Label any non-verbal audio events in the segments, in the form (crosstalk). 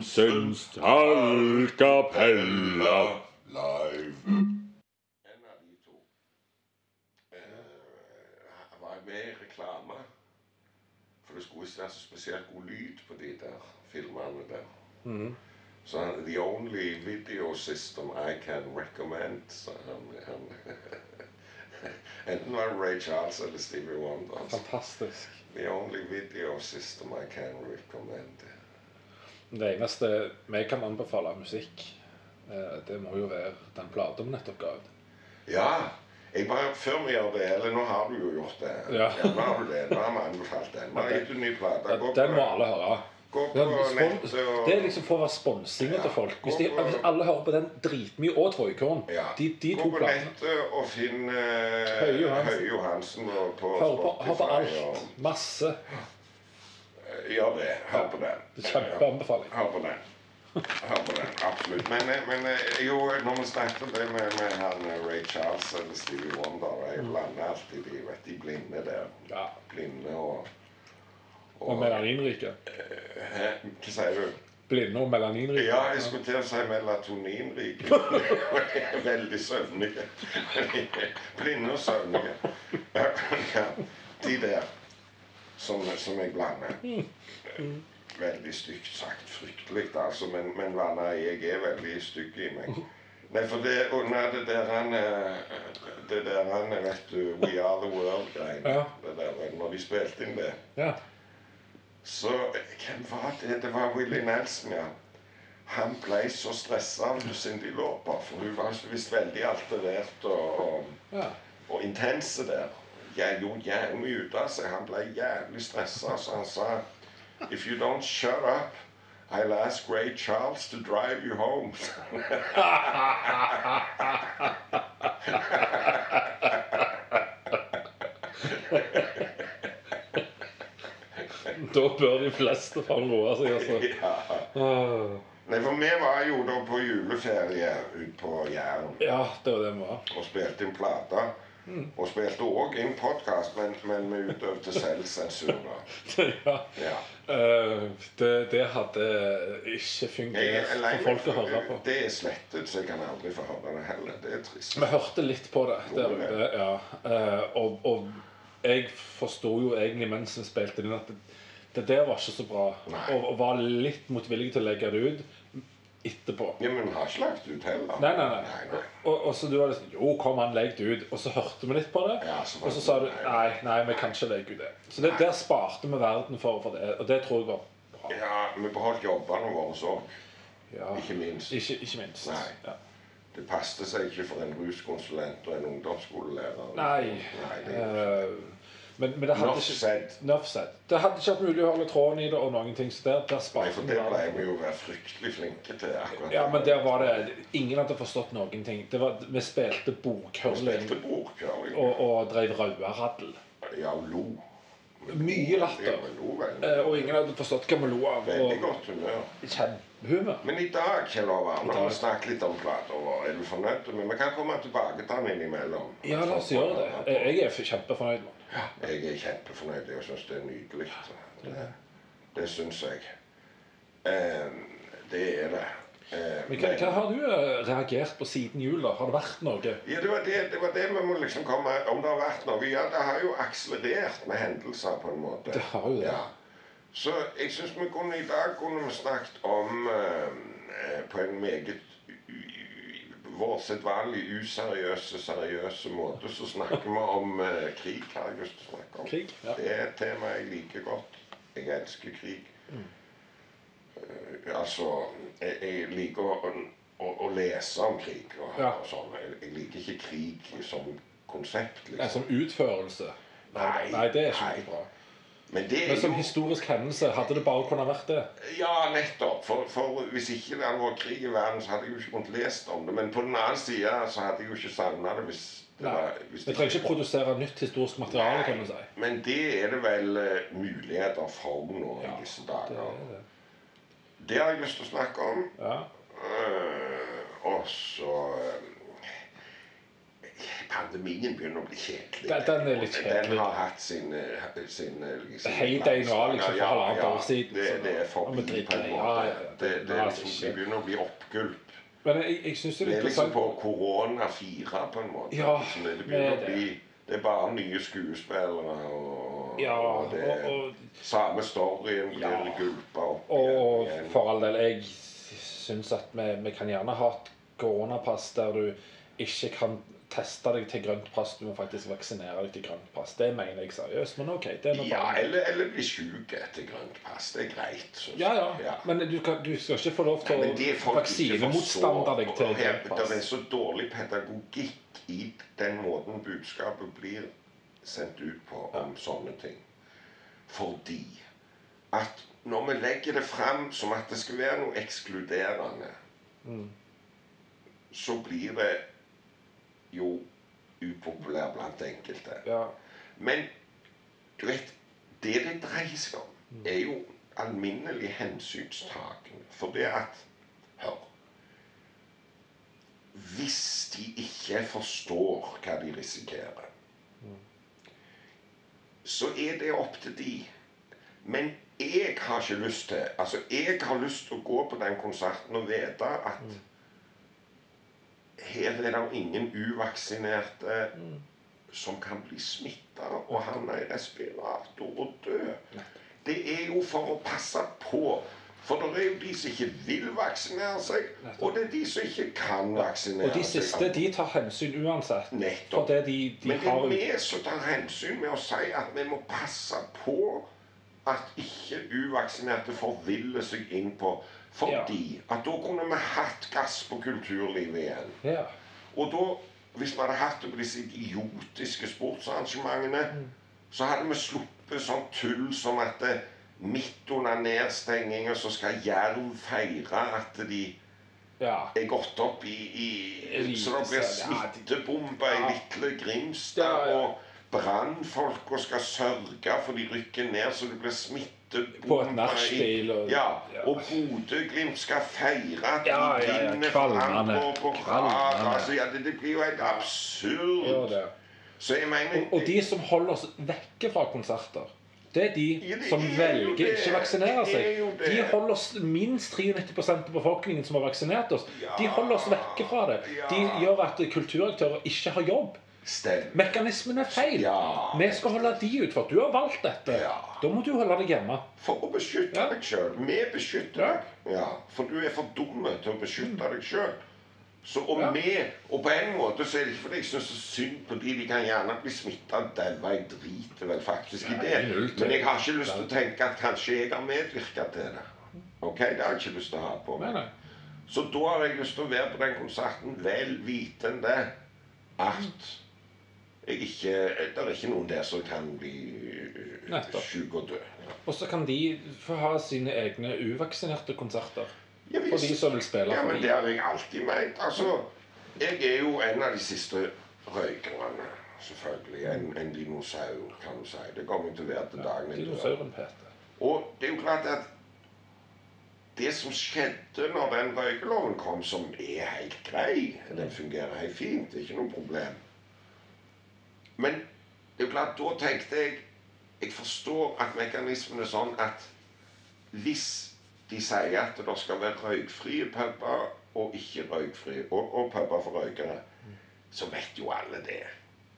Høie Johansens tallkapella live. En av de to eh, var med i reklame. For det skulle ikke være så spesielt god lyd på de der filmene der. Så han, the only video system I can recommend så han, han (laughs) Enten var det Ray Charles eller Stevie Wonder. Fantastisk. The only video system I can recommend. Det eneste vi kan anbefale av musikk, eh, det må jo være den plata vi nettopp ga ut. Ja, jeg bare, før vi gjør det, eller nå har du jo gjort det. Ja. nå har du det. Nå har vi anbefalt den. Nå har gitt ut ny plate. Ja, Den må alle høre. Gå på Ja, nettet og Det er liksom for å være sponsinga til folk. Hvis, de, hvis alle hører på den dritmye og Troikorn, ja. de, de Gå på nettet og finn uh, Høie Johansen. Høy Johansen og på Hør på, på alt. Masse. Og, gjør det. Hør på den. Kjempeanbefaling. Hør på den. Hør på den, absolutt. Men, eh, men eh, jo, når vi snakket det med, med han eh, Ray Charles eller Stevie Wonder Jeg blander alltid de, vet, de blinde der. Ja. Blinde og Og melaninrike. Hæ? Hva sier du? Blinde og melaninrike. Ja, jeg skulle til å si melatoninrike. (laughs) (laughs) Veldig søvnige. (laughs) Blinde og søvnige. Ja, de der som, som jeg blander. Veldig stygt sagt. Fryktelig, altså. Men, men Vanna, jeg er veldig stygg i meg. Nei, for det under det der han eh, Det der han vet du, We Are The World-greiene. Ja. Det der, Når de spilte inn det. Ja. Så hvem var det? Det var Willy Nelson, ja. Han ble så stressa av Cindy Lauper, for hun var visst veldig alterert og, og, ja. og intense der. Jeg gjorde jævlig mye seg. Han ble jævlig stressa, så han sa If you don't shut up, I'll ask Ray Charles to drive you home. (laughs) Da bør de fleste faen roe seg, altså. (laughs) ja. Nei, for vi var jo da på juleferie ute på Jæren. Ja, det var det vi var. og spilte inn plater. Og spilte òg inn podkast, men, men vi utøvde selvsensur. (laughs) ja. Ja. Uh, det, det hadde ikke fungert er for folk å høre på. det er slettet, så jeg kan aldri få høre det heller. Det er trist. Vi hørte litt på det der ute, ja. Uh, og, og jeg forsto jo egentlig mens vi spilte det inn, at det, det der var ikke så bra. Nei. Og, og var litt motvillig til å legge det ut etterpå. Ja, Men har ikke lagt ut heller. Nei, nei, nei. nei, nei. Og, og så du var liksom Jo, kom han, legg det ut. Og så hørte vi litt på det. Ja, så og så sa du nei, nei, vi kan ikke legge ut det. Så det, der sparte vi verden for, for det. Og det tror jeg var bra. Ja, vi beholdt jobbene våre så. Ja. Ikke minst. Ikke, ikke minst. Nei. Ja. Det passet seg ikke for en ruskonsulent og en ungdomsskolelærer. Nei. Nei det, eh, men, men det hadde Nuff said. Nuff said. Det hadde ikke vært mulig å holde tråden i det og noen ting. Så der, der Nei, for det ble vi jo være fryktelig flinke til. akkurat. Ja, men der var det Ingen hadde forstått noen ting. Det var, vi spilte Vi spilte bordkjøring. og, og drev rauaradel. Ja, og lo. Mye latter. Ja. Eh, og ingen hadde forstått hva vi lo av. Veldig Og godt humør. kjempehumør. Men i dag, Kjell Håvard, nå har dag. vi snakket litt om plater. Er du fornøyd? Men vi kan komme tilbake til den innimellom. Ja, la oss gjøre det. Jeg jeg er kjempefornøyd med den. Jeg er kjempefornøyd. Jeg syns det er nydelig. Det, det syns jeg. Eh, det er det. Eh, Men hva, hva har du eh, reagert på siden jul? da? Har det vært noe? Ja, det var det, det var det vi må liksom komme Om det har vært noe Ja, det har jo akselerert med hendelser, på en måte. Det har jo det. Ja. Så jeg syns vi kunne i dag kunne vi snakket om eh, På en meget vår sedvanlig useriøse, seriøse måte, så snakker vi om eh, krig. har jeg lyst til å snakke om. Krig, ja. Det er et tema jeg liker godt. Jeg elsker krig. Mm. Eh, altså Jeg, jeg liker å, å, å lese om krig og, Ja. og sånn. Jeg, jeg liker ikke krig som konsept, liksom. Nei, som utførelse? Nei, Nei, det er ikke nei. bra. Men det Men som jo historisk hendelse, hadde det bare kunnet vært det? Ja, nettopp. For, for hvis ikke det hadde vært krig i verden, så hadde jeg jo ikke kunnet lest om det. Men på den annen side så hadde jeg jo ikke savna det hvis det Nei. var hvis Vi trenger ikke produsere nytt historisk materiale, kan du si. Men det er det vel uh, muligheter for nå Ja, i disse Det er det. Det har jeg lyst til å snakke om. Ja. Uh, og så eh, pandemien begynner å bli kjedelig. Den- den er litt Den har hatt sin, eh, sin liksom, Heyday nå, liksom, for halvannet år siden, Det, det er forbi er på en måte. Ja, ja, Det, det- er liksom, det begynner å bli oppgulp. Men jeg, jeg synes det Det er er liksom på korona fire, på en måte. Ja, liksom det, det det er å bli Det er bare nye skuespillere og, Ja, og det og, og, samme storyen Ja. blir gulpa opp og igjen. for all del, jeg syns at vi, vi kan gjerne ha et koronapass der du ikke kan teste deg til grønt pass, du må faktisk vaksinere deg til grønt pass. Det mener jeg seriøst, men OK. Det er noe Ja, bare eller, eller bli sjuk etter grønt pass. Det er greit. ja, jeg. ja. Men du, kan, du skal ikke få lov til Nei, å vaksinemotstander deg til grønt pass. Det er så dårlig pedagogikk i den måten budskapet blir sendt ut på om sånne ting. Fordi at når vi legger det fram som at det skal være noe ekskluderende, Mm. så blir det jo upopulær blant enkelte. Ja. Men du vet, det det dreier seg om, Mm. er jo alminnelig hensynstaken. For det at Hør. Hvis de ikke forstår hva de risikerer, så er det opp til de. Men jeg har ikke lyst til Altså, jeg har lyst til å gå på den konserten og vite at her er det ingen uvaksinerte som kan bli smitta og havne i respirator og dø. Det er jo for å passe på. For det er jo de som ikke vil vaksinere seg, og det er de som ikke kan vaksinere seg. Og de siste de tar hensyn uansett. Nettopp. det de, de Men det er vi som tar hensyn med å si at vi må passe på at ikke uvaksinerte forviller seg inn på Fordi at da kunne vi hatt gass på kulturlivet igjen. Ja. Og da, hvis vi hadde hatt det på disse idiotiske sportsarrangementene, så hadde vi sluppet sånn tull som at det, midt under nedstenginga så skal Jerv feire at de ja. er gått opp i, i Så det blir Eliteserien, ja, smittebomber i Ja. Grimstad. Ja, ja. Og brannfolka skal sørge for de rykker ned så det blir smittebomber og- Ja. ja. Og Bodø-Glimt skal feire at Ja, ja, de ja, vinner fram på Kvalmende. Altså, ja, det, det blir jo helt absurd. Så mener Og, og de som holder oss vekke fra konserter, det er de som er velger ikke å vaksinere er seg. De holder oss minst 93% av befolkningen som har vaksinert oss. De holder oss vekke fra det. De gjør at kulturaktører ikke har jobb. Mekanismen er feil. Ja. Vi skal holde de ut, for du har valgt dette. Ja. Da må du holde deg hjemme. For å beskytte Ja. deg sjøl. Vi beskytter deg. Ja, for du er for dumme til å beskytte deg sjøl. Så og Ja. vi Og på en måte så er det ikke fordi jeg syns så synd på de de kan gjerne bli smitta og daue. Jeg driter vel faktisk i det. Men jeg har ikke lyst til å tenke at kanskje jeg har medvirka til det. Ok, Det har jeg ikke lyst til å ha på meg. Så da har jeg lyst til å være på den konserten vel vitende at jeg ikke Det er ikke noen der som kan bli syk og dø. Og så kan de få ha sine egne uvaksinerte konserter. Ja, For de som vil spille Ja, men de. det har jeg alltid ment. Altså, jeg er jo en av de siste røykerne. Selvfølgelig. En, en dinosaur, kan du si. Det kommer til å være til dagen. Dinosauren Peter. Og det er jo klart at det som skjedde når den røykeloven kom, som er helt grei Den fungerer helt fint, det er ikke noe problem. Men det er jo klart, da tenkte jeg Jeg forstår at mekanismen er sånn at hvis de sier at det skal være røykfrie puber og ikke røykfrie, og, og puber for røykere, så vet jo alle det.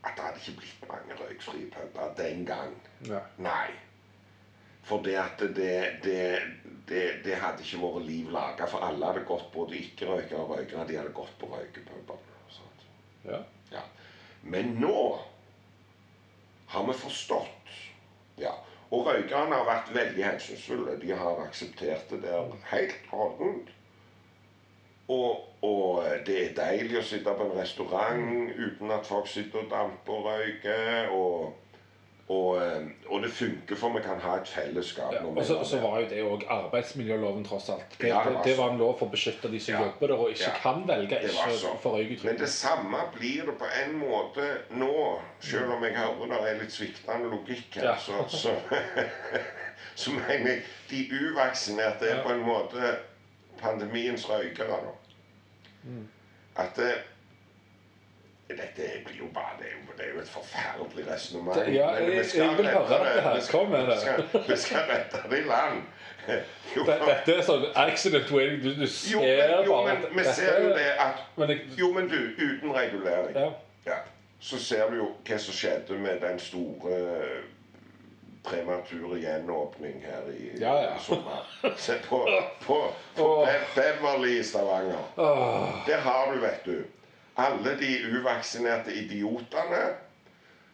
At det hadde ikke blitt mange røykfrie puber den gang. Ja. Nei. For det at det, det, det, det hadde ikke vært liv laga. For alle hadde gått, både ikke-røykere og røykere, de hadde gått på røykepuber. ja. Ja. Men nå har vi forstått. Ja. Og røykerne har vært veldig hensynsfulle. De har akseptert det der helt holdent. Og, og det er deilig å sitte på en restaurant uten at folk sitter og damper og røyker. Og, og, eh, og det funker, for vi kan ha et fellesskap. Ja, og så, og så var jo det òg arbeidsmiljøloven, tross alt. Det, Ja, det var det var en lov for å beskytte de som Ja. jobber der og ikke kan velge ikke for Men det samme blir det på en måte nå, selv om jeg hører det er litt sviktende logikk her. Så, så, (laughs) så mener jeg de uvaksinerte er på en måte pandemiens røykere. da. Mm. At det, Dette blir jo bare Det er jo, det er jo et forferdelig resonnement. Ja, jeg- jeg vil høre det her. Kom med det. Vi skal, redde det i land. Jo, (laughs) Det- Dette er sånn accident waiting. Du, du ser jo, men, jo, bare men at vi ser jo det at Jo, men du, uten regulering ja. ja, så ser du jo hva som skjedde med den store prematur premature gjenåpning her i Ja, ja. sommer. (laughs) Se på, på, på oh. Beverly i Stavanger. Oh. Det har du, vet du, alle de uvaksinerte idiotene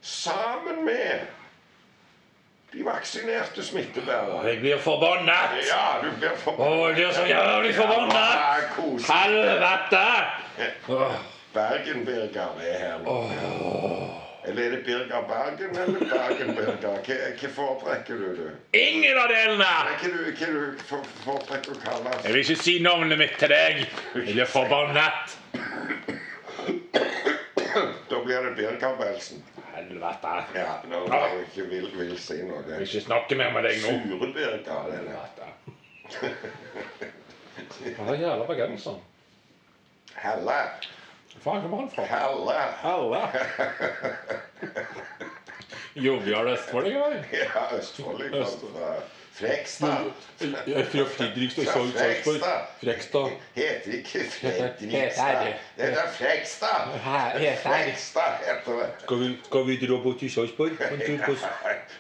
sammen med de vaksinerte smittebærerne. jeg blir forbannet! Ja, du blir forbanna. Jeg blir så jævlig koselig. Helvete! Bergen-Birger er her nå. Eller er det Birger Bergen eller Bergen-Birger? Hva, foretrekker du? du? Ingen av delene! Hva du, hva du for- foretrekker å kalles? Jeg vil ikke si navnet mitt til deg. Jeg blir forbannet. Blir det Birger-Belsen. Helvete. Ja, nå vil jeg ikke vil, vil si noe. Jeg vil ikke snakke mer med deg nå. Sure der. Hva er jævla bergenseren? Helle. Faen, hvor var han fra? Helle. Helle. (laughs) Jovial østfolding, Ja, Østfold. Frekstad. Er fra Fredrikstad, Fra Frekstad. Frekstad. Heter ikke Fredrikstad. det. Er Frekstad. Frekstad heter det. Skal vi, skal vi dra bort til Sarpsborg? en tur på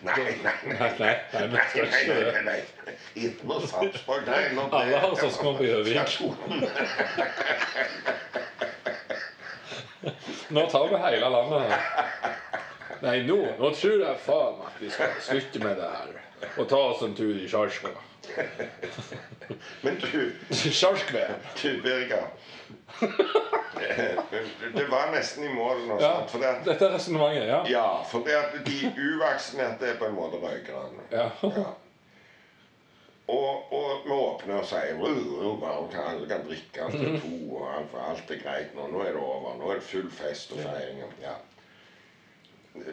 Nei, nei, nei. Nei, nei, nei, Nei, ikke noe Sarpsborg. Nei, Alle har søsken på Gjøvik. Nå tar vi hele landet. Nei, nå, nå tror jeg faen at vi skal slutte med det her. Og ta oss en tur i Sarpsborg. (laughs) Men du, Sarpsborg. du Birger. Det var nesten i mål nå, Ja, sant? At, dette er resonnementet, ja. ja, for det at de uvaksinerte er på en måte røykerne. Ja. Ja. Og, og vi åpner og sier «Wow, wow, kan- alle kan drikke til to, og alt, alt er greit nå. Nå er det over. Nå er det full fest og feiring. Ja.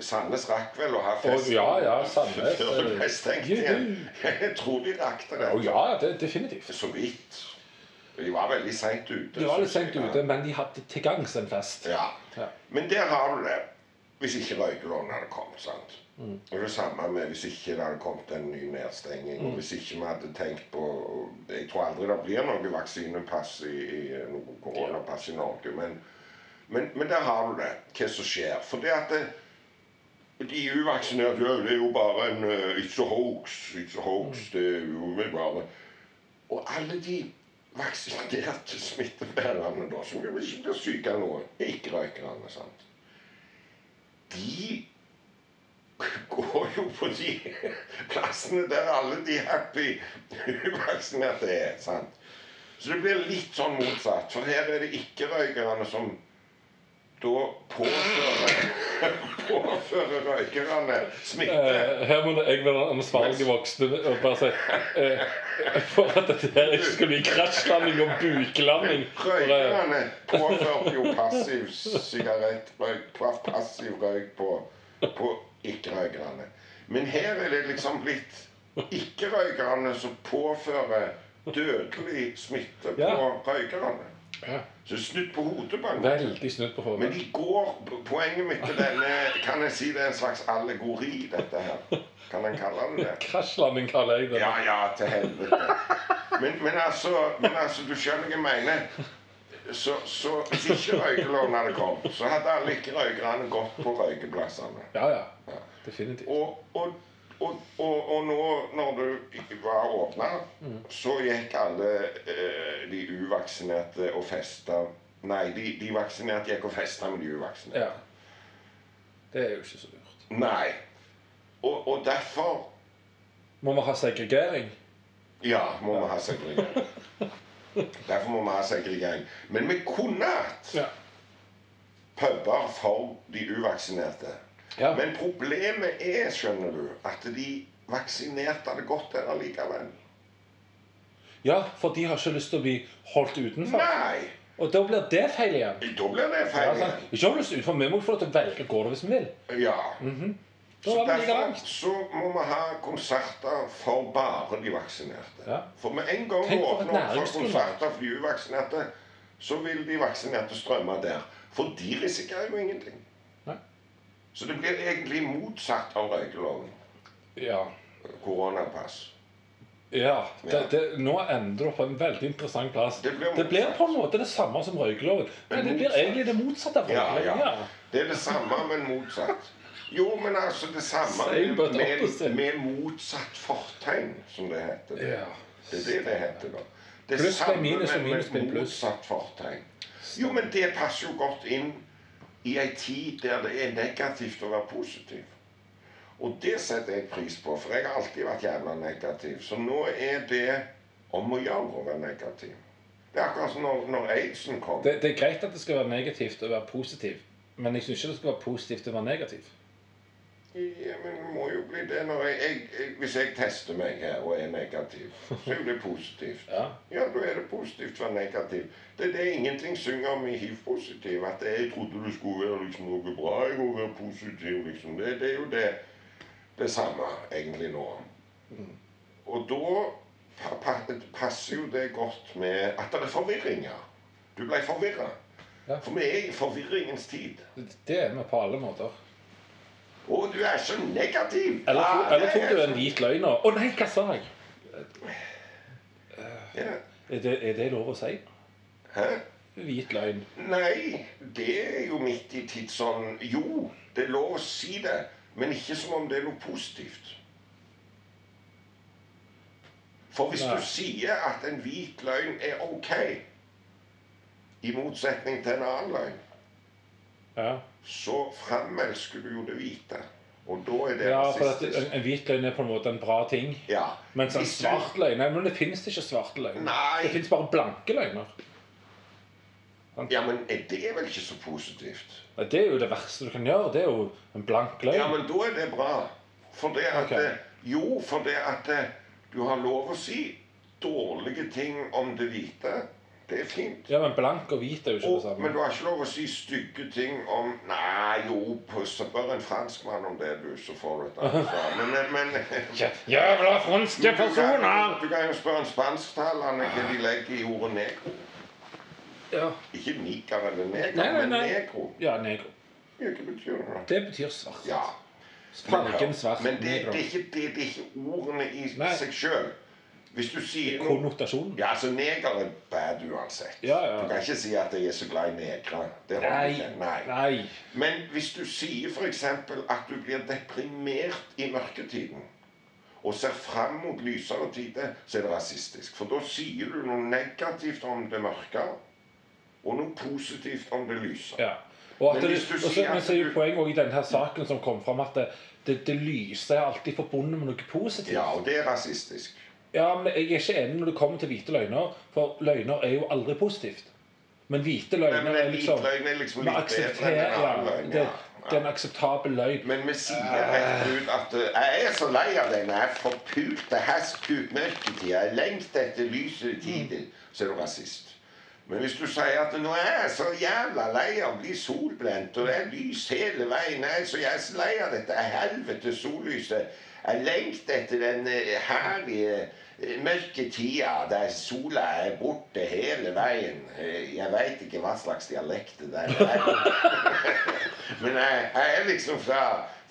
Sandnes rakk vel å ha fest ja, ja, Sandnes, (laughs) før det ble stengt igjen. Jeg tror de rakk det. Rett. ja, det, definitivt. Så vidt. De var veldig seint ute. De var litt sent ute, men de hadde til gangs en fest. Ja. Ja. Men der har du det. Hvis ikke røykeloven hadde kommet. sant? Mm. Og det samme med hvis ikke det hadde kommet en ny nedstenging. Mm. Og hvis ikke vi hadde tenkt på Jeg tror aldri det blir noe vaksinepass i, i noe koronapass i Norge. Men, men, men der har du det. Hva som skjer. For det at det, de uvaksinerte det er jo bare en uh, It's a hoax. It's a hoax. Mm. Det er umiddelbare. Og alle de vaksinerte smittebærerne da, som jo ikke blir syke av noe, er ikke-røykerne. sant? De går jo på de plassene der alle de happy uvaksinerte er. sant? Så det blir litt sånn motsatt. For her er det ikke-røykerne som da påfører, (laughs) påfører røykerne smitte. Eh, her må jeg være ansvarlig voksen og bare si eh, For at dette her ikke skal bli krasjlanding og buklanding. Røykerne påførte jo passiv sigarettrøyk, pa- passiv røyk på, på ikke-røykerne. Men her er det liksom blitt ikke-røykerne som påfører dødelig smitte på Ja. røykerne. Ja, Så snudd på hodet på en måte. veldig snudd på Men hodet. de går Poenget mitt til denne Kan jeg si det er en slags allegori, dette her? Kan en kalle det det? Krasjlanding kaller jeg det. Ja, ja, til helvete. Men, men, altså, men altså, du skjønner hva jeg mener. Så, så hvis ikke røykeloven hadde kommet, så hadde alle ikke-røykerne gått på røykeplassene. Ja, ja. Definitivt. Og, og, og, og, og nå når du var åpna, så gikk alle eh, de uvaksinerte og festa Nei, de, de vaksinerte gikk og festa med de uvaksinerte. Ja. Det er jo ikke så lurt. Nei. Og, og derfor Må vi ha segregering? Ja, må vi ha segregering. (laughs) Derfor må vi ha segregering. Men vi kunne hatt Ja. puber for de uvaksinerte. Ja. Men problemet er, skjønner du, at de vaksinerte hadde gått der allikevel. Ja, for de har ikke lyst til å bli holdt utenfor. Nei! Og da blir det feil igjen. Da blir det Ja, feil. sant? Ikke hold oss utenfor, vi må få lov til å velge hvor det hvis vi vil. Ja. Så er vi like derfor så må vi ha konserter for bare de vaksinerte. Ja. For med en gang vi åpner opp for konserter for de uvaksinerte, så vil de vaksinerte strømme der. For de risikerer jo ingenting. Så det blir egentlig motsatt av røykeloven. Ja. Koronapass. Ja, det, det, nå ender du på en veldig interessant plass. Det blir det blir på en måte det samme som røykeloven. Men Men det blir egentlig det motsatte av Ja, ja. Det er det samme, men motsatt. Jo, men altså det samme med, med, med motsatt fortegn, som det heter. Ja. Det er det det heter da. Det Pluss samme, minus, og minus med pluss. Motsatt fortegn. Jo, men det passer jo godt inn i ei tid der det er negativt å være positiv. Og det setter jeg pris på, for jeg har alltid vært jævla negativ. Så nå er det om å gjøre å være negativ. Det er akkurat som når, når aidsen kom. Det, det er greit at det skal være negativt å være positiv, men jeg syns ikke det skal være positivt å være negativ. Ja, men det må jo bli det når jeg, jeg, jeg Hvis jeg tester meg her og er negativ, så er jo det positivt. (laughs) Ja. Ja, da er det positivt å være negativ. Det er det ingenting synger om i hiv-positiv. At jeg trodde det skulle være liksom noe bra jeg må være positiv. liksom. Det, det er jo det, det samme egentlig nå. Og da pa, pa, passer jo det godt med at det er forvirringer. Du ble forvirra. Ja. For vi er i forvirringens tid. Det er vi på alle måter. Å, du er så negativ! Eller, Ja, to, eller tok du en hvit løgn nå? Å nei, hva sa jeg? Ja. Er det, er det lov å si? Hæ? Hvit løgn. Nei, det er jo midt i tidsånden. Jo, det er lov å si det, men ikke som om det er noe positivt. For hvis Nei. du sier at en hvit løgn er ok, i motsetning til en annen løgn, Ja, så framelsker du jo det hvite. Og da er det ja for at en, en hvit løgn er på en måte en bra ting. Ja. Mens en svart løgn men det finnes ikke svarte løgner. Nei. Det finnes bare blanke løgner. Ja, men er det vel ikke så positivt? Ja, Det er jo det verste du kan gjøre. Det er jo en blank løgn. Ja, men da er det bra. For det at Ok. eh, Jo, for det at eh, du har lov å si dårlige ting om det hvite. Det er fint. Ja, men blank og hvit er jo ikke det samme. men du har ikke lov å si stygge ting om Nei, jo, spør en franskmann om det, du, så får du et annet (laughs) svar. Men, men, men Jævla franske personer! du kan jo spørre en spansktalende hva de legger i ordet negro. Ja, Ikke niker eller negro, Nei, nei, men negro. ja negro. Ja, Hva betyr det? da? Det betyr svart. Ja. Fargen svart. Men det, det, er ikke, det, det er ikke ordene i Nei. seg sjøl. Hvis du sier noe Konnotasjonen. Ja, altså Neger er bad uansett. Ja, ja. Du kan ikke si at jeg er så glad i negre. Det holder ikke. Nei. nei. Men hvis du sier f.eks. at du blir deprimert i mørketiden og ser fram mot lysere tider, så er det rasistisk. For da sier du noe negativt om det mørke, og noe positivt om det lyse. Ja. Og Men det, du og så, sier men så er jo poenget også i denne her saken som kom fram, at det, det, det lyse er alltid forbundet med noe positivt. Ja, og det er rasistisk. Ja, men jeg er ikke enig når det kommer til hvite løgner, for løgner er jo aldri positivt. Men hvite løgner men er liksom løgn er liksom litt bedre enn en annen løgn. det, Ja. det er en akseptabel løgn. Men vi sier rett ut at eh, jeg er så lei av denne forpulte hestkuk-mørketida. Jeg lengter etter lysere tider. Så er du rasist. Men hvis du sier at nå er jeg så jævla lei av å bli solbrent, og det er lys hele veien Jeg er så jeg er så lei av dette helvete sollyset. Jeg lengter etter den eh, herlige eh, mørke tida der sola er borte hele veien. Eh, Jeg veit ikke hva slags dialekt det der er. (laughs) Men jeg, jeg er liksom fra,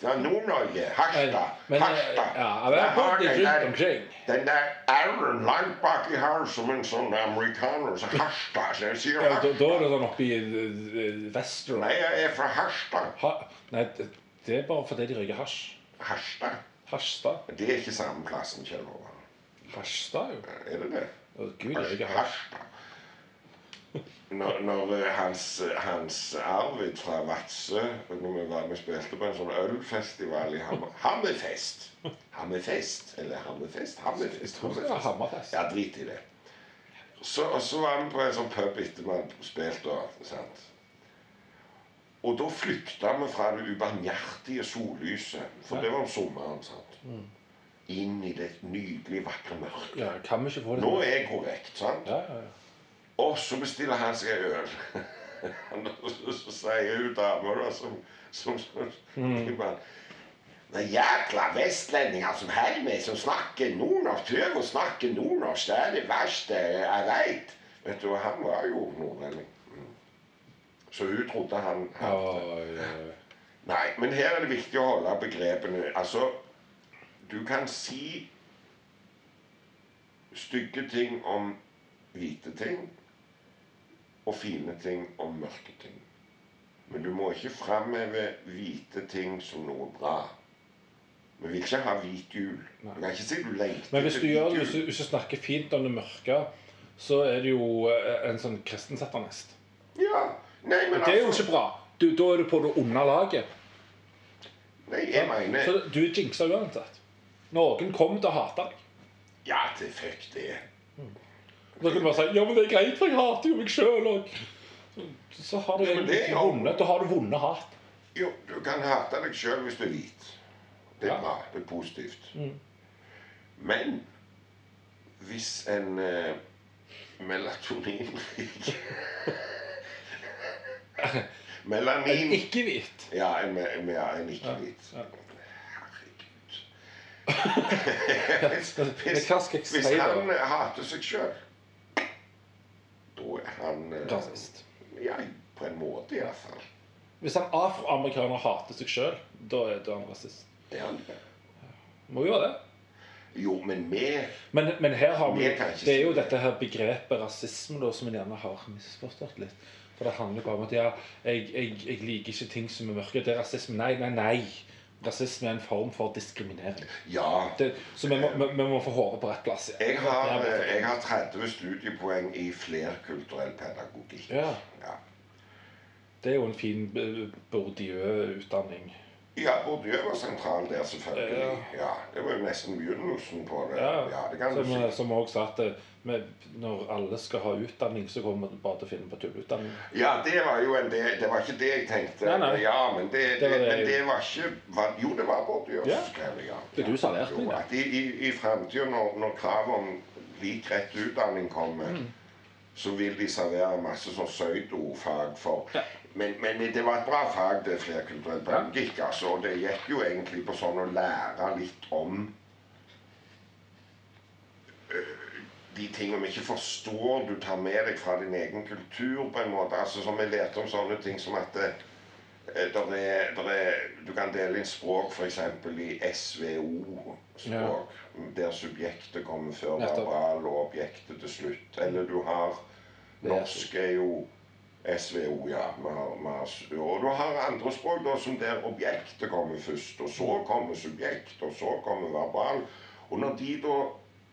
fra Nord-Norge. Harstad. Harstad. ja, jeg har den der- Den der r-en langt baki her som en sånn amerikaner. Så Harstad. Så jeg sier Ja, da, er Harstad. det sånn oppe i Vesterålen. Nei, jeg er fra Harstad. Ha, nei, det, det er bare fordi de røyker hasj. Harstad. Harstad. Det er ikke samme plassen, Kjell Håvard. Harstad, jo. Er det det? Å, Gud, røyker er Harstad. Når, når eh, hans, hans Arvid fra Vadsø når vi, var, med spilte på en sånn ølfestival i Hammer, Hammerfest. Hammerfest. Eller Hammerfest? Jeg Hammerfest. Hammerfest. Ja, drit i det. Så, og så var vi på en sånn pub etter vi hadde spilt. Og, sant? Og da flykta vi fra det ubarmhjertige sollyset, for det var om sommeren. sant? Inn i det nydelig vakre mørket. Ja, kan vi ikke få det Nå er jeg korrekt, sant? Ja, ja, ja. Og så bestiller han seg øl. Så, sier hun dama da, som, som, som Mm. Den jækla vestlendinger som holder meg, som snakker nordnorsk, prøver å snakke nordnorsk, det er det verste jeg veit. Vet du, han var jo nordlending. Så hun trodde han hadde. Nei, men her er det viktig å holde begrepene Altså, du kan si stygge ting om hvite ting, og fine ting om mørke ting. Men du må ikke framheve hvite ting som noe bra. Vi vil ikke ha hvit jul. Du kan ikke si du leter Men hvis du, gjør, hvis, du, hvis du snakker fint om det mørke, så er det jo eh, en sånn kristensatanist. Ja. Nei, men Det er jo altså ikke bra. Du, da er du på det onde laget. Nei, jeg mener Så du er jinxa uansett. Noen kommer til å hate deg. Ja, til fuck det. Da kan du bare si ja, men det er greit, for jeg hater jo meg sjøl òg. Så har du Ja, jo- vunnet. Da har du vunnet hat. Jo, du kan hate deg sjøl hvis du er hvit. Det er Ja. bra. Det er positivt. Mm. Men hvis en uh, melatoninrik (laughs) (laughs) En ikke-hvit. Ja, en, ja, en ikke-hvit. Ja. Herregud. (laughs) hvis, hvis, hvis han hater seg sjøl, da er han eh, Rasist. Ja, på en måte iallfall. Hvis en afroamerikaner hater seg sjøl, da er han rasist. Er han det? Må jo være det. Jo, men vi Men, men her har vi Det er jo dette her begrepet rasisme da, som en gjerne har misforstått litt. For det handler bare om at ja, jeg, jeg, jeg liker ikke ting som er mørke. Det er rasisme. Nei, nei, nei. Rasisme er en form for diskriminering. Ja. Det, så vi må, vi, vi må få håret på rett plass. Ja. Jeg har, jeg har 30 studiepoeng i flerkulturell pedagogikk. Ja, Ja, det er jo en fin eh, Bourdieu-utdanning. Ja Bourdieu var sentral der, selvfølgelig. Ja. Ja, Det var jo nesten begynnelsen på det. Ja, Ja, det kan du som, si. eh, som også sa at eh, med, når alle skal ha utdanning, så kommer vi bare til å finne på tulleutdanning. Ja, det var jo en del Det var ikke det jeg tenkte. Nei, nei. Ja, men det, Det det, var men det var ikke var, Jo, det var Bourdieu Ja. som skrev det, ja. Det du sa der, Jo, at I, i, i fremtiden, når, når kravet om lik rett utdanning kommer, Mm. så vil de servere masse sånn pseudofag for Ja. Men, men det var et bra fag, det flerkulturell pedagogikk. Altså, og det gikk jo egentlig på sånn å lære litt om øh, de tingene vi ikke forstår du tar med deg fra din egen kultur, på en måte. Altså, som vi lærte om sånne ting som at det, der er, der er, du kan dele inn språk f.eks. i SVO-språk, der subjektet kommer før verbal og objektet til slutt. Eller du har Norsk er jo SVO, ja. Vi har, vi har, og du har andre språk da, som der objektet kommer først, og så kommer subjekt, og så kommer verbal. Og når de da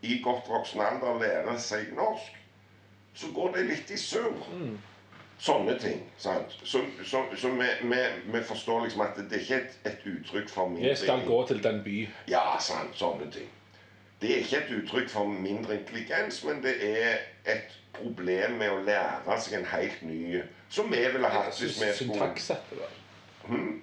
i godt voksen alder lærer seg norsk, så går det litt i surr. Sånne ting. sant? Så, så, så vi, vi, vi forstår liksom at det er ikke et, et uttrykk for min Jeg skal gå til den by. Ja, sant. Sånne ting. Det er ikke et uttrykk for mindre intelligens, men det er et problem med å lære seg en helt ny Som vi ville hatt hvis vi skulle Syntaks heter det.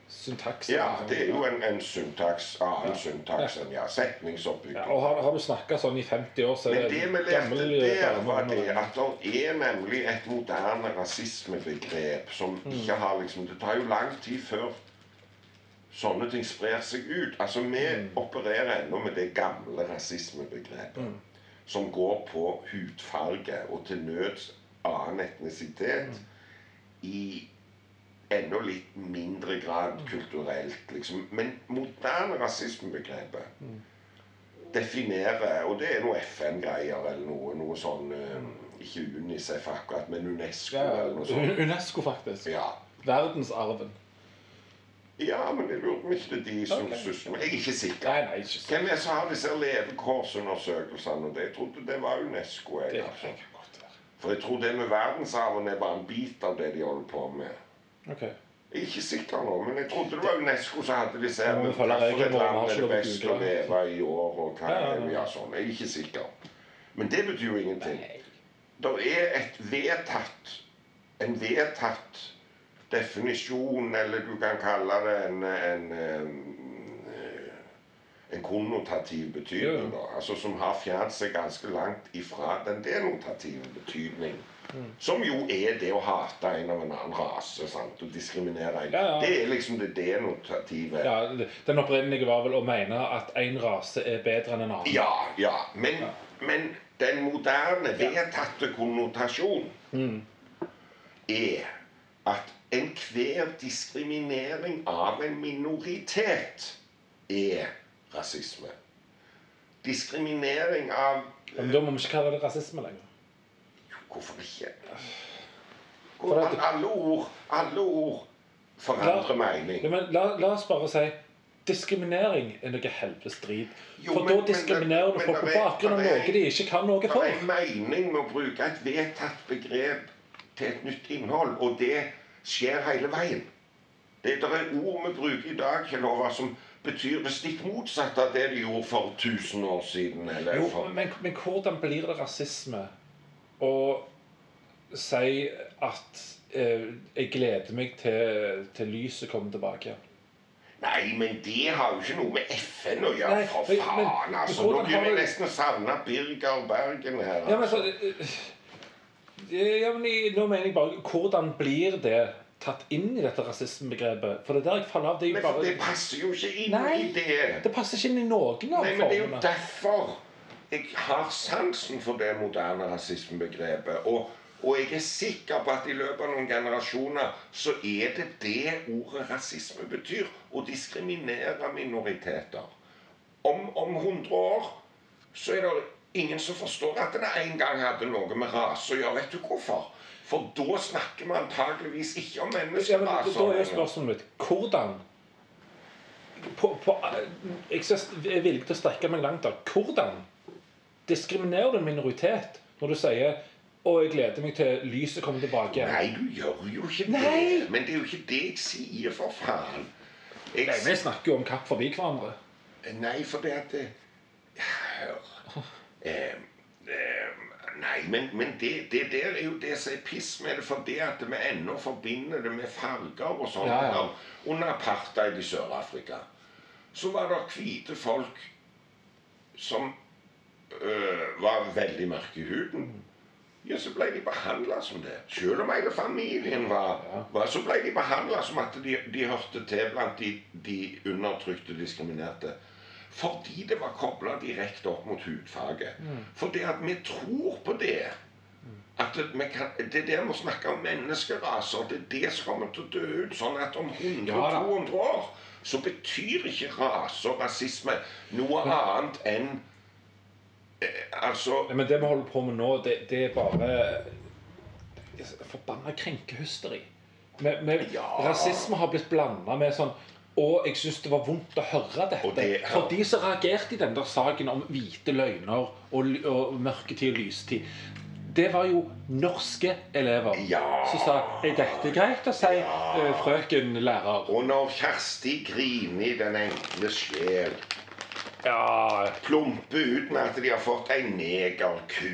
Syntaks. Ja, det er jo en, en syntaks, annen syntaks enn ja, Ja, og har, har du snakka sånn i 50 år, så Men er det det vi lærte gammel der, var det at det er nemlig et moderne rasismebegrep som ikke har liksom Det tar jo lang tid før sånne ting sprer seg ut. Altså, vi opererer ennå med det gamle rasismebegrepet. Som går på hudfarge og til nøds annen etnisitet. I enda litt mindre grad kulturelt, liksom. Men moderne rasismebegrepet definerer Og det er noe FN-greier eller noe, noe sånn eh, Ikke Unicef akkurat, men UNESCO Ja, eller noe sånt. (laughs) Unesco, faktisk. Ja. Verdensarven. Ja, men jeg lurer på om ikke det er de som okay. sysler med Jeg er ikke sikker. Nei, nei, ikke sikker. Hvem er som har disse levekårsundersøkelsene? det? Jeg trodde det var UNESCO. Jeg, Det altså. kan godt være. For jeg tror det med verdensarven er bare en bit av det de holder på med. Okay. Jeg er ikke sikker nå, men jeg trodde det var UNESCO som hadde disse her. Men hvorfor et land er det best å leve i år, og hva Ja, ja, ja. Sånn. Jeg er ikke sikker. Men det betyr jo ingenting. Det er et vedtatt En vedtatt definisjon, eller du kan kalle det en, en, en konnotativ betydning, Ja. da. Altså som har fjernet seg ganske langt ifra den denotative betydning. Mm. Som jo er det å hate en av en annen rase sant? og diskriminere en. Ja, ja. Det er liksom det denotative. Ja, den opprinnelige var vel å mene at én rase er bedre enn en annen. Ja, ja. Men, men den moderne, vedtatte konnotasjon Mm. er at enhver diskriminering av en minoritet er rasisme. Diskriminering av Men da må vi ikke kalle det rasisme lenger. Jo, Hvorfor ikke? Hvor, at- alle ord Alle ord forandrer mening. Ja, men la, la oss bare si diskriminering er noe helvetes drit. For men- da men- diskriminerer du folk på bakgrunn av noe de ikke kan noe for. Det er en mening med å bruke et vedtatt begrep til et nytt innhold, og det skjer hele veien. Det, det er ord vi bruker i dag, Kjellova, som betyr det stikk motsatte av det de gjorde for 1000 år siden. Eller Jo, for, men, men hvordan blir det rasisme å si at eh, jeg gleder meg til, til lyset kommer tilbake? Nei, men det har jo ikke noe med FN å gjøre, Nei, for faen. men- altså. Nå begynner jeg nesten å savne Birger Bergen her. Ja, men, altså. så, eh, ja, men nå mener jeg bare Hvordan blir det tatt inn i dette rasismebegrepet? For det er der jeg faller av. Det er Men for det passer jo ikke inn Nei. i det. Det passer ikke inn i noen av Nei, men det er jo derfor jeg har sansen for det moderne rasismebegrepet. Og, og jeg er sikker på at i løpet av noen generasjoner så er det det ordet rasisme betyr. Å diskriminere minoriteter. Om, om 100 år så er det ingen som forstår at det en gang hadde noe med rase å gjøre. Vet du hvorfor? For da snakker vi antageligvis ikke om Ja, men da er spørsmålet mitt hvordan på, på, Jeg er villig til å strekke meg langt. av. Hvordan diskriminerer du en minoritet når du sier og jeg gleder meg til lyset kommer tilbake? Nei, du gjør jo ikke Nei. det. Men det er jo ikke det jeg sier, for faen. Jeg Nei, Vi snakker jo om kapp forbi hverandre. Nei, for det at det- Hør eh, eh, Nei, men, men det, det der er jo det som er piss med det, for det at vi ennå forbinder det med farger og sånn. Ja, ja. Under apartheid i Sør-Afrika så var det hvite folk som øh, var veldig mørke i huden. Ja, så ble de behandla som det. Selv om hele familien var, var Så ble de behandla som at de, de hørte til blant de, de undertrykte, diskriminerte. Fordi det var kobla direkte opp mot hudfarge. Fordi at vi tror på det. At det, vi kan, det er der vi snakker om menneskeraser. Det er det som kommer til å dø ut. Sånn at om 100-200 Ja år så betyr ikke rase og rasisme noe annet enn eh, Altså Men det vi holder på med nå, det, det er bare forbanna krenkehysteri. Med, med, Ja. Rasisme har blitt blanda med sånn og jeg syns det var vondt å høre dette. Det- ja. For de som reagerte i den der saken om hvite løgner og, og mørketid og lystid, det var jo norske elever Ja. som sa er dette greit å si, ja. frøken lærer? Og når Kjersti griner i den enkle sjel, Ja, plumper ut med at de har fått ei negerku,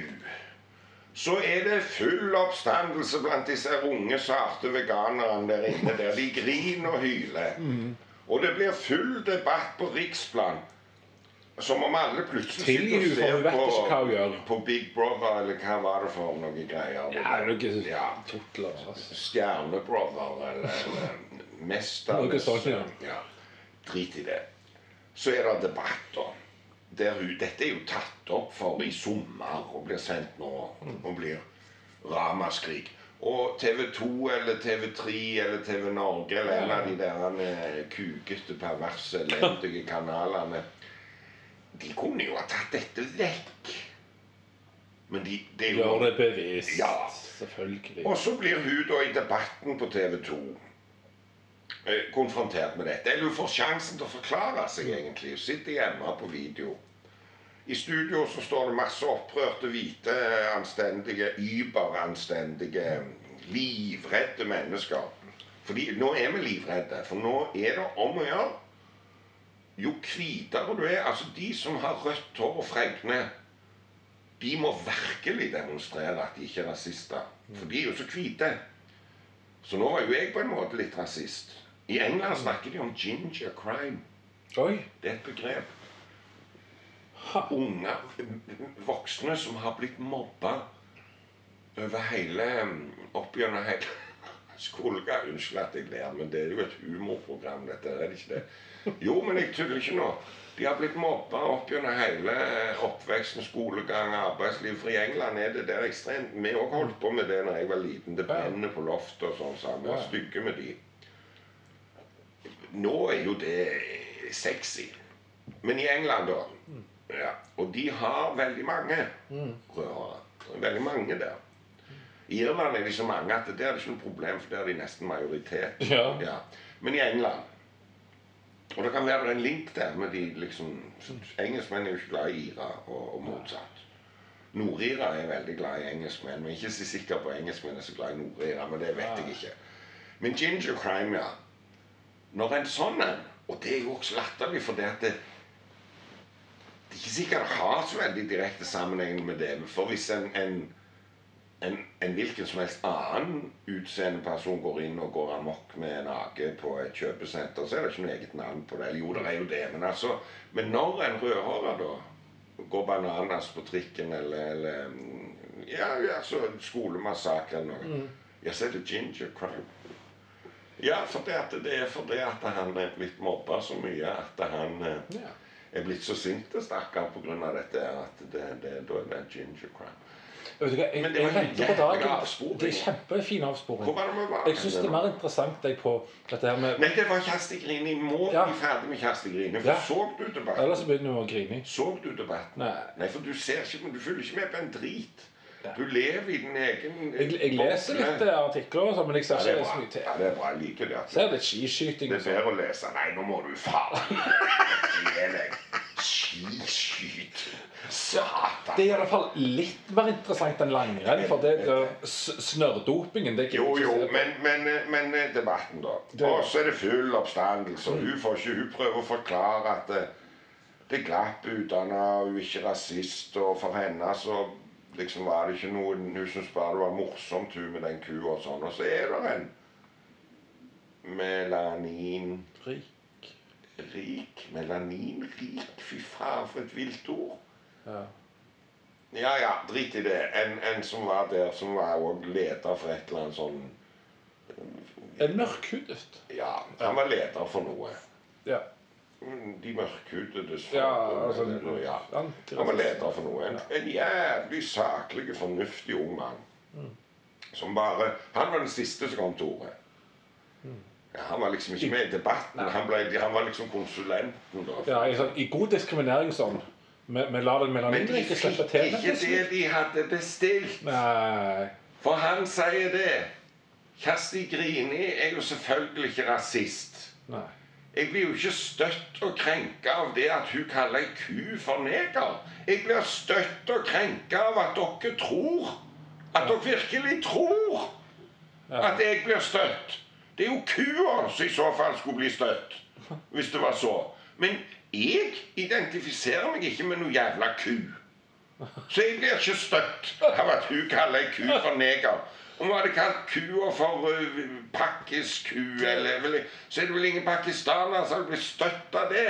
så er det full oppstandelse blant disse unge, sarte veganerne der inne. der De griner og hyler. Og det blir full debatt på riksplan. Som om alle plutselig sitter og ser på, på Big Brother, eller hva var det for noen greier? ja noe Ja. tutler. Altså. Stjernebrother eller, eller Mester. Noe sånt, ja. ja. Drit i det. Så er det debatter. Der dette er jo tatt opp for i sommer og blir sendt nå og blir ramaskrik. Og TV 2 eller TV 3 eller TV Norge eller en av de der eh, kukete, perverse, elendige kanalene De kunne jo ha tatt dette vekk. Men de, jo Gjør det bevisst. Ja. Selvfølgelig. og så blir hun da i debatten på TV 2 eh, konfrontert med dette. Eller hun får sjansen til å forklare seg, egentlig. Hun sitter hjemme på video. I studio så står det masse opprørte, hvite, anstendige, überanstendige, livredde mennesker. Fordi nå er vi livredde. For nå er det om å gjøre Jo hvitere du er Altså, de som har rødt hår og fregne de må virkelig demonstrere at de ikke er rasister. For de er jo så hvite. Så nå var jo jeg på en måte litt rasist. I England snakker de om ginger crime. Oi. Det er et begrep. Unge voksne som har blitt mobba over hele Opp gjennom hele, (laughs) Skolegang, Unnskyld at jeg ler, men det er jo et humorprogram, dette. Er det ikke det? Jo, men jeg tuller ikke nå. De har blitt mobba opp gjennom hele oppveksten, skolegang, arbeidsliv. For i England er det der ekstremt Vi òg holdt på med det da jeg var liten. Det brenner på loftet og sånn. Så vi var stygge med de. Nå er jo det sexy. Men i England, da ja, Og de har veldig mange rødhåra. Veldig mange der. I Irland er de så mange at det er ikke noe problem, for der er de nesten majoritet. Ja. Men i England Og det kan være en link der med de liksom Engelskmenn er jo ikke glad i ira, og, og motsatt. Nordira er veldig glad i engelskmenn, men ikke så sikker på engelskmenn er så glad i nordira, men det vet jeg ikke. Men ginger crime, ja. Når en sånn en Og det er jo også latterlig, for det at det, det er ikke sikkert det har så veldig direkte sammenheng med det. For hvis en, en, en, en hvilken som helst annen utseende person går inn og går amok med en age på et kjøpesenter, så er det ikke noe eget navn på det. Eller jo, det er jo det, men altså Men når en rødhåra da går bananas på trikken eller, eller Ja, altså så skolemassakre eller noe, ja, så er det ginger crime. Ja, for det, det er fordi at han er blitt mobba så mye at han eh, Ja. Er blitt så sint, stakkar, pga. dette at det, det, da er det ginger crime. Du hva, jeg, Men det var en jævlig avsporing. Det er kjempefin avsporing. Hvor var det vi var? Jeg syns det er mer interessant jeg på dette her med Nei, det var Kjersti Grini. Må Ja. bli ferdig med Kjersti Grini. For Ja. så du debatten? Ellers begynner vi å grine. Så du debatten? Nei. Nei, for du ser ikke, men du følger ikke med på en drit. Du lever i din egen Jeg, jeg leser litt eh, artikler, og sånn, men jeg ser ja, ikke så mye til. Ja, det er bra. Jeg liker det. Ser litt skiskyting Det er sånn. bedre å lese. Nei, nå må du faen (laughs) Gi deg. Skiskyt. Satan. Det er i alle fall litt mer interessant enn langrenn, for det, det snørrdopingen det Jo, jo, men, men, men eh, debatten, da. Og så er det full oppstandelse. og Hun, får ikke, hun prøver å forklare at det, det glapp utdanna, hun er ikke rasist. Og for henne så liksom var det ikke noe Hun syntes bare det var morsomt, hun med den kua og sånn. Og så er det en melanin Rik. rik. Melaninrik? Fy faen, for et vilt ord. Ja. Ja, ja, drit i det. En, en som var der, som var òg leder for et eller annet sånn En mørkhudet. Ja, han var leder for noe. Ja. Mm, De mørkhudedes Ja, altså, ja. Han var leder for noe. En, en jævlig saklig, fornuftig ung mann. Som bare Han var den siste som kom til orde. Ja, han var liksom ikke med i debatten. Han, ble, han var liksom konsulenten, da. Ja, i, sånn, I god diskrimineringsånd. Vi, vi lar til. Men de fikk ikke det de hadde bestilt. Nei. For han sier det. Kjersti Grini er jo selvfølgelig ikke rasist. Nei. Jeg blir jo ikke støtt og krenka av det at hun kaller ei ku for neger. Jeg blir støtt og krenka av at dere tror At dere virkelig tror at jeg blir støtt. Det er jo kua som i så fall skulle bli støtt. Hvis det var så. Men jeg identifiserer meg ikke med noe jævla ku. Så jeg blir ikke støtt av at hun kaller ei ku for neger. Om hun hadde kalt kua for uh, pakkisku, eller vel, så er det vel ingen pakistanere som hadde blitt støtt av det.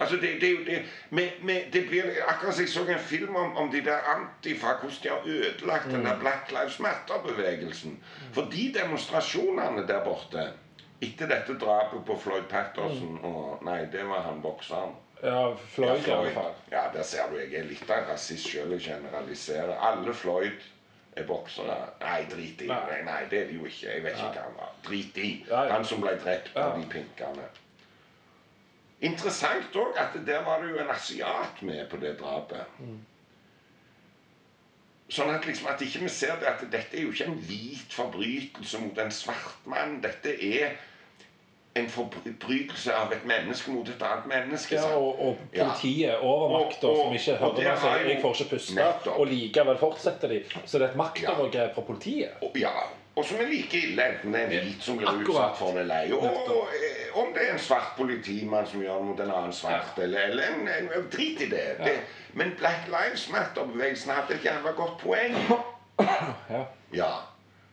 Altså, det, det det med, med, Det blir akkurat som jeg så en film om, om de der Antifa, hvordan de har ødelagt den der Black Lives Matter-bevegelsen. For de demonstrasjonene der borte etter dette drapet på Floyd Patterson og Nei, det var han bokseren. Ja, Floyd i alle fall. Ja, der ser du jeg er litt av en rasist sjøl. Jeg generaliserer. Alle Floyd er boksere. Nei, drit i. Nei. Nei, det er de jo ikke. Jeg vet ikke hva han var. Drit i. Han som ble drept av de pinkene. Interessant òg at der var det jo en asiat med på det drapet. Mm. Sånn at liksom at ikke vi ser det at dette er jo ikke en hvit forbrytelse mot en svart mann. Dette er en forbrytelse av et menneske mot et annet menneske. Ja, og, og politiet, overmakta, Og- og- som ikke hører det meg si 'jeg får ikke puste', Nettopp. og likevel fortsetter de. Så det er et maktovergrep fra politiet. Og, ja, og som er like ille enten det er en hvit som blir utsatt for en lei, og, og eh, om det er en svart politimann som gjør det mot en annen svart, eller, eller en, en, Drit i det. det. Men Black Lives Matter-bevegelsen hadde et jævla godt poeng. Ja.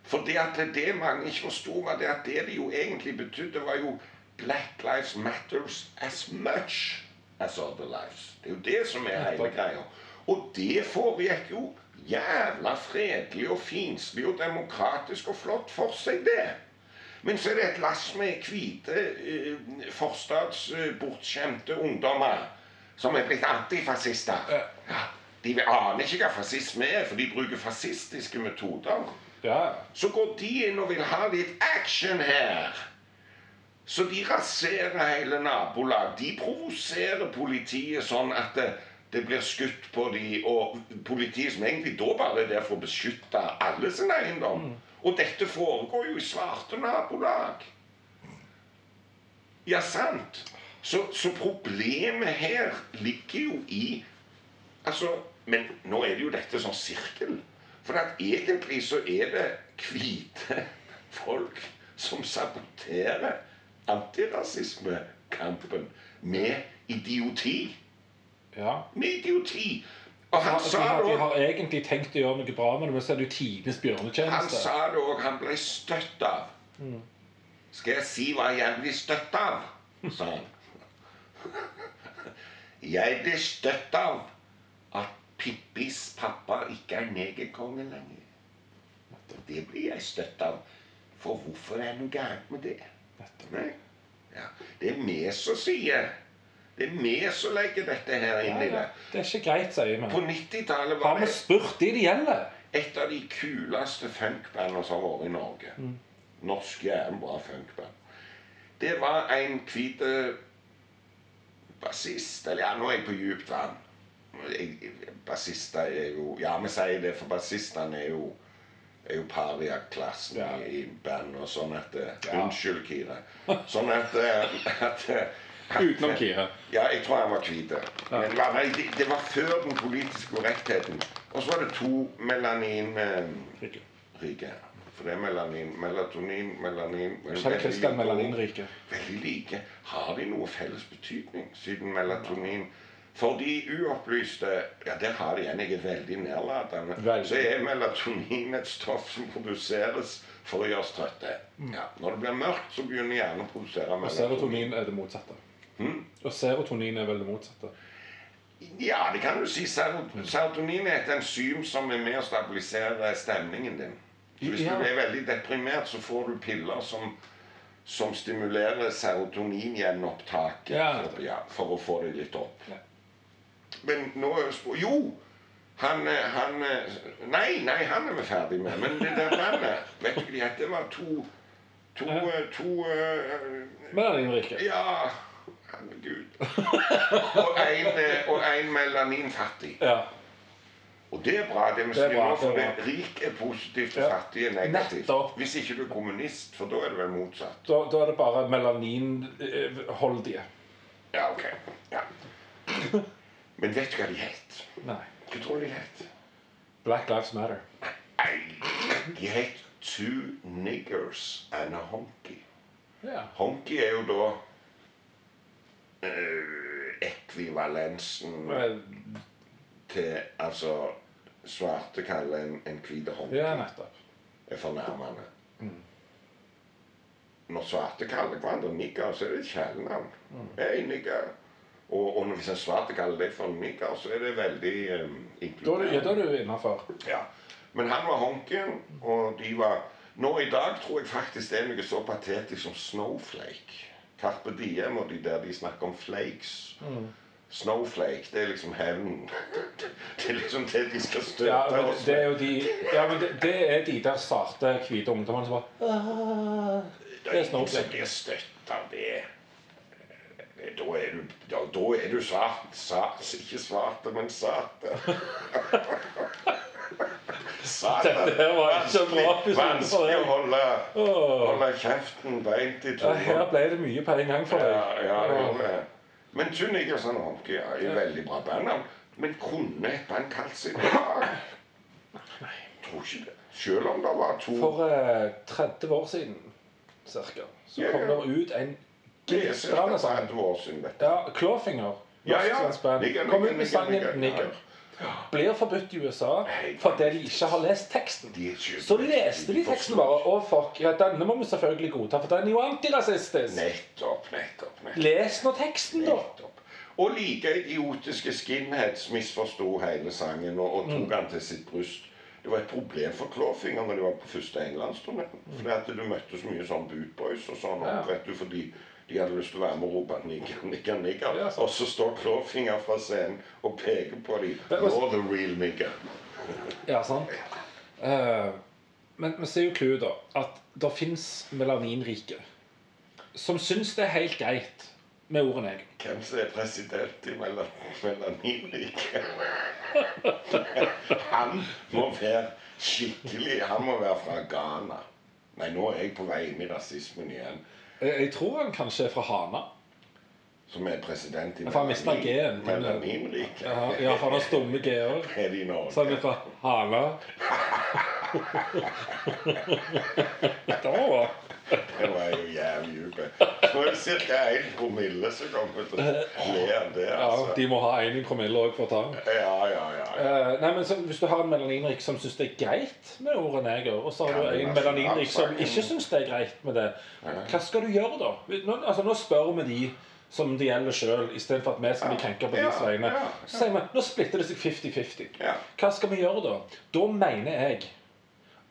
For det at det mange ikke forsto, var det at det det jo egentlig betydde, var jo Black lives matters as much as other lives. Det er jo det som er hele greia. Og det foregikk jo jævla fredelig og finslig og demokratisk og flott for seg, det. Men så er det et lass med hvite, eh, forstadsbortskjemte ungdommer som er blitt antifascister. Ja, de aner ikke hva fascisme er, for de bruker fascistiske metoder. Ja. Så går de inn og vil ha litt action her. Så de raserer hele nabolag. De provoserer politiet sånn at det, det blir skutt på de, og politiet som egentlig da bare er der for å beskytte alle sin eiendom. Og dette foregår jo i svarte nabolag. Ja, sant. Så, så problemet her ligger jo i Altså, Men nå er det jo dette sånn sirkel. For at egentlig så er det hvite folk som saboterer antirasismekampen med idioti. ja. Med idioti. Og han sa sa òg. de har egentlig tenkt å gjøre noe bra med det, men så er det jo tidenes Han sa det òg. Han ble støtt av. Skal jeg si hva jeg blir støtt av? sa han. (laughs) Jeg blir støtt av at Pippis pappa ikke er negerkonge lenger. Det blir jeg støtt av. For hvorfor er det noe gærent med det? Ja. Det er vi som sier. Det er vi som legger dette her inn i det. Det er ikke greit, sier vi. På 90-tallet Har var vi det spurt de det gjelder? et av de kuleste funkbandene som har vært i Norge. Norsk jævlig bra funkband. Det var en hvit eh, bassist Eller ja, nå er jeg på djupt vann. Bassister er jo Ja, vi sier det, for bassistene er jo er jo pariaklassen Ja. i, i band og sånn at eh, Ja. Unnskyld, Kire. Sånn at, eh, at, eh, at Utenom Kire. ja, jeg tror han var hvit. Men la- det, det var før den politiske korrektheten. Og så var det to melaninrike. Rike. For det er melanin, melatonin, melanin veldig Melaninrike. Veldig like. Har de noe felles betydning, siden melatonin For de uopplyste Ja, der har de en. Jeg er veldig nedlatende. Veldig. Så er melatonin et stoff som produseres for å gjøre oss trøtte. Ja, når det blir mørkt, så begynner hjernen å produsere melatonin. Og serotonin er det motsatte. Hmm? Og serotonin er vel det motsatte. Ja, det kan du si. Serotonin er et enzym som er med å stabilisere stemningen din. Så hvis Ja. du er veldig deprimert, så får du piller som, som stimulerer serotoniнгjennopptaket Ja. for, ja, for å få det litt opp. Ja. Men nå Jo! Han, eh, han eh, Nei, nei, han er vi ferdig med. Men det der bandet Vet du hva de het? Det var to To, eh, to eh, Melaninrike. Ja, herregud. og en, og en melaninfattig. Ja. Og det er bra. det vi er bra, for det er Rik er positivt, og Ja. fattig er negativt. Nettopp. Hvis ikke du er kommunist, for da er det vel motsatt. Da, da er det bare melaninholdige. Ja, ok. Ja. Men vet du hva de het? Nei. Hva tror du de het? Black Lives Matter. Nei, de het Two Niggers and a Honky. Ja. Honky er jo da eh, ekvivalensen Eh, til Altså svarte kaller en, en hvit honky. Ja, nettopp. er fornærmende. Når svarte kaller hverandre nigger, så er det et kjælenavn. Hei, nigger. Og, og hvis en svarte kaller det for en nigger, så er det veldig um, er ja, da er du innafor. Ja. Men han var honken, og de var Nå i dag tror jeg faktisk det er noe så patetisk som snowflake. Carpe Diem og de der de snakker om flakes. Snowflake, det er liksom hevn. (laughs) Det er liksom det de skal støte Ja, men oss det er jo de Ja, men det, det er de der svarte, hvite ungdommene som bare «Ah». Det er snowflake. blir støtt av det. Eh, Er da, er du svart, svart Ikke svarte, men svart. (laughs) Satan. Dette var ikke så bra Vanskelig å holde, holde kjeften beint i Ja, her ble det mye på en gang for deg. Ja, ja, det. Men og sånn honky ja, er Ja. veldig bra bandnavn. Men kunne et band kalt seg? Nei. Tror ikke det. Selv om det var to For uh, 30 år siden cirka, så Ja, kom det ut en Er glitrende sang. 30 år siden. Ja, Clawfinger. Ja, ja. Kom ut med sangen nigger. Blir forbudt i USA fordi de ikke har lest teksten. Så leste de teksten bare. Å, fuck. Ja, denne må vi selvfølgelig godta, for den er jo antirasistisk. Nettopp, nettopp. nettopp. Les nå teksten, da. nettopp. Og like idiotiske skinheads misforsto hele sangen og, og tok han til sitt bryst. Det var et problem for Clawfinger når de var på første englandsturné. Fordi at du møtte så mye sånn bootboys og sånn, Ja. vet du, fordi de hadde lyst til å være med og rope 'nigger, nigger, nigger'. Ja, og så står Klåfinger fra scenen og peker på dem. 'You're the real nigger'. Ja, sant. Uh, men, vi så er jo clouet, da, at det fins melaninrike som syns det er helt greit med ordet neger. Hvem som er president i Mela- Melaninriket? (laughs) Han må være skikkelig Han må være fra Ghana. Nei, nå er jeg på vei inn i rasismen igjen. Jeg, jeg tror han kanskje er fra Hana. Som er president i for han mistet G-en. Ja, for han har stumme g-er. Er Så han er fra Hana. Da Det var jo jævlig djup. Så er det ca. 1 promille som kommer til å le av det. Ja, altså. de må ha én i promille òg for å ta den. Ja, ja, ja. Eh, nei, men så, Hvis du har en melaninrik som syns det er greit med ordet neger, og så har du en melaninrik som ikke syns det er greit med det, hva skal du gjøre da? Nå, altså, nå spør vi de som det gjelder sjøl, istedenfor at vi skal bli krenka på Ja, deres vegne. ja, ja. Så sier vi nå splitter det seg 50-50. Ja. Hva skal vi gjøre da? Da mener jeg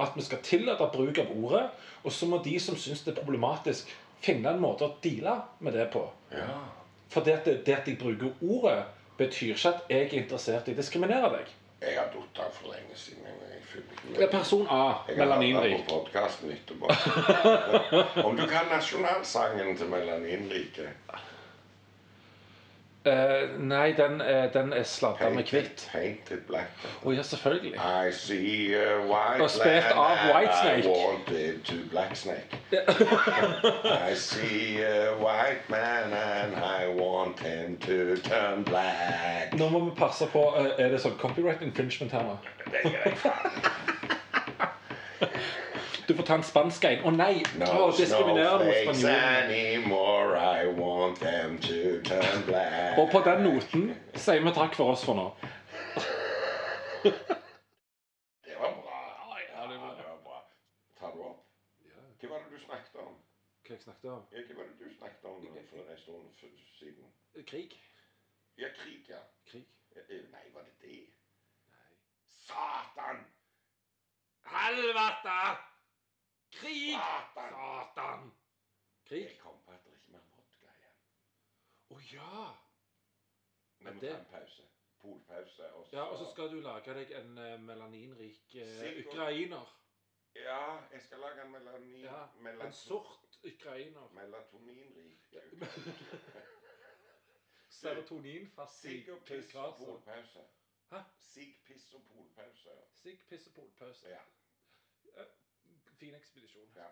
at vi skal tillate bruk av ordet, og så må de som syns det er problematisk, finne en måte å deale med det på. ja. For det at, det, at jeg bruker ordet, betyr ikke at jeg er interessert i å diskriminere deg. Jeg har datt av for lenge siden. Jeg følger ikke er person A, Jeg har hørt melaninrik. på podkasten etterpå. (laughs) Om du kan nasjonalsangen til Melaninriket? Eh, nei, den, er- den er sladda med hvitt. Painted black. Å ja, selvfølgelig. I see a white Og spilt av and Whitesnake. I wanted to black snake. (laughs) I see a white man and I want him to turn black. Nå må vi passe på eh, Er det sånn copyright infringement her nå? Det er greit. (laughs) Du får ta en spansk en. Å nei! No Å, diskriminerer du mot snowflakes spanjolen? anymore. I want them to turn black. Og på den noten sier vi takk for oss for nå. Det var bra. Ja, det var- bra. Tar du opp? Hva var det du snakket om? Hva jeg snakket om? Ja, Hva var det du snakket om for en stund siden? Krig. Ja, krig, ja. Krig. Eh, Nei, var det det? Nei. Satan! Helvete! Krig! Satan! Satan! Krig? Jeg kom på at det ikke er mer vodka igjen. Å ja! Vi må det- ta en pause. Polpause. Og så Ja, Og så skal du lage deg en eh, melaninrik eh, ukrainer. Ja, jeg skal lage en melanin... Ja, melaton... En sort ukrainer. Melatoninrik. Serotoninfastig Sigg og piss og polpause. Hæ? Sigg, piss og polpause. Sigg, piss og polpause. Ja. Fin ekspedisjon. ja.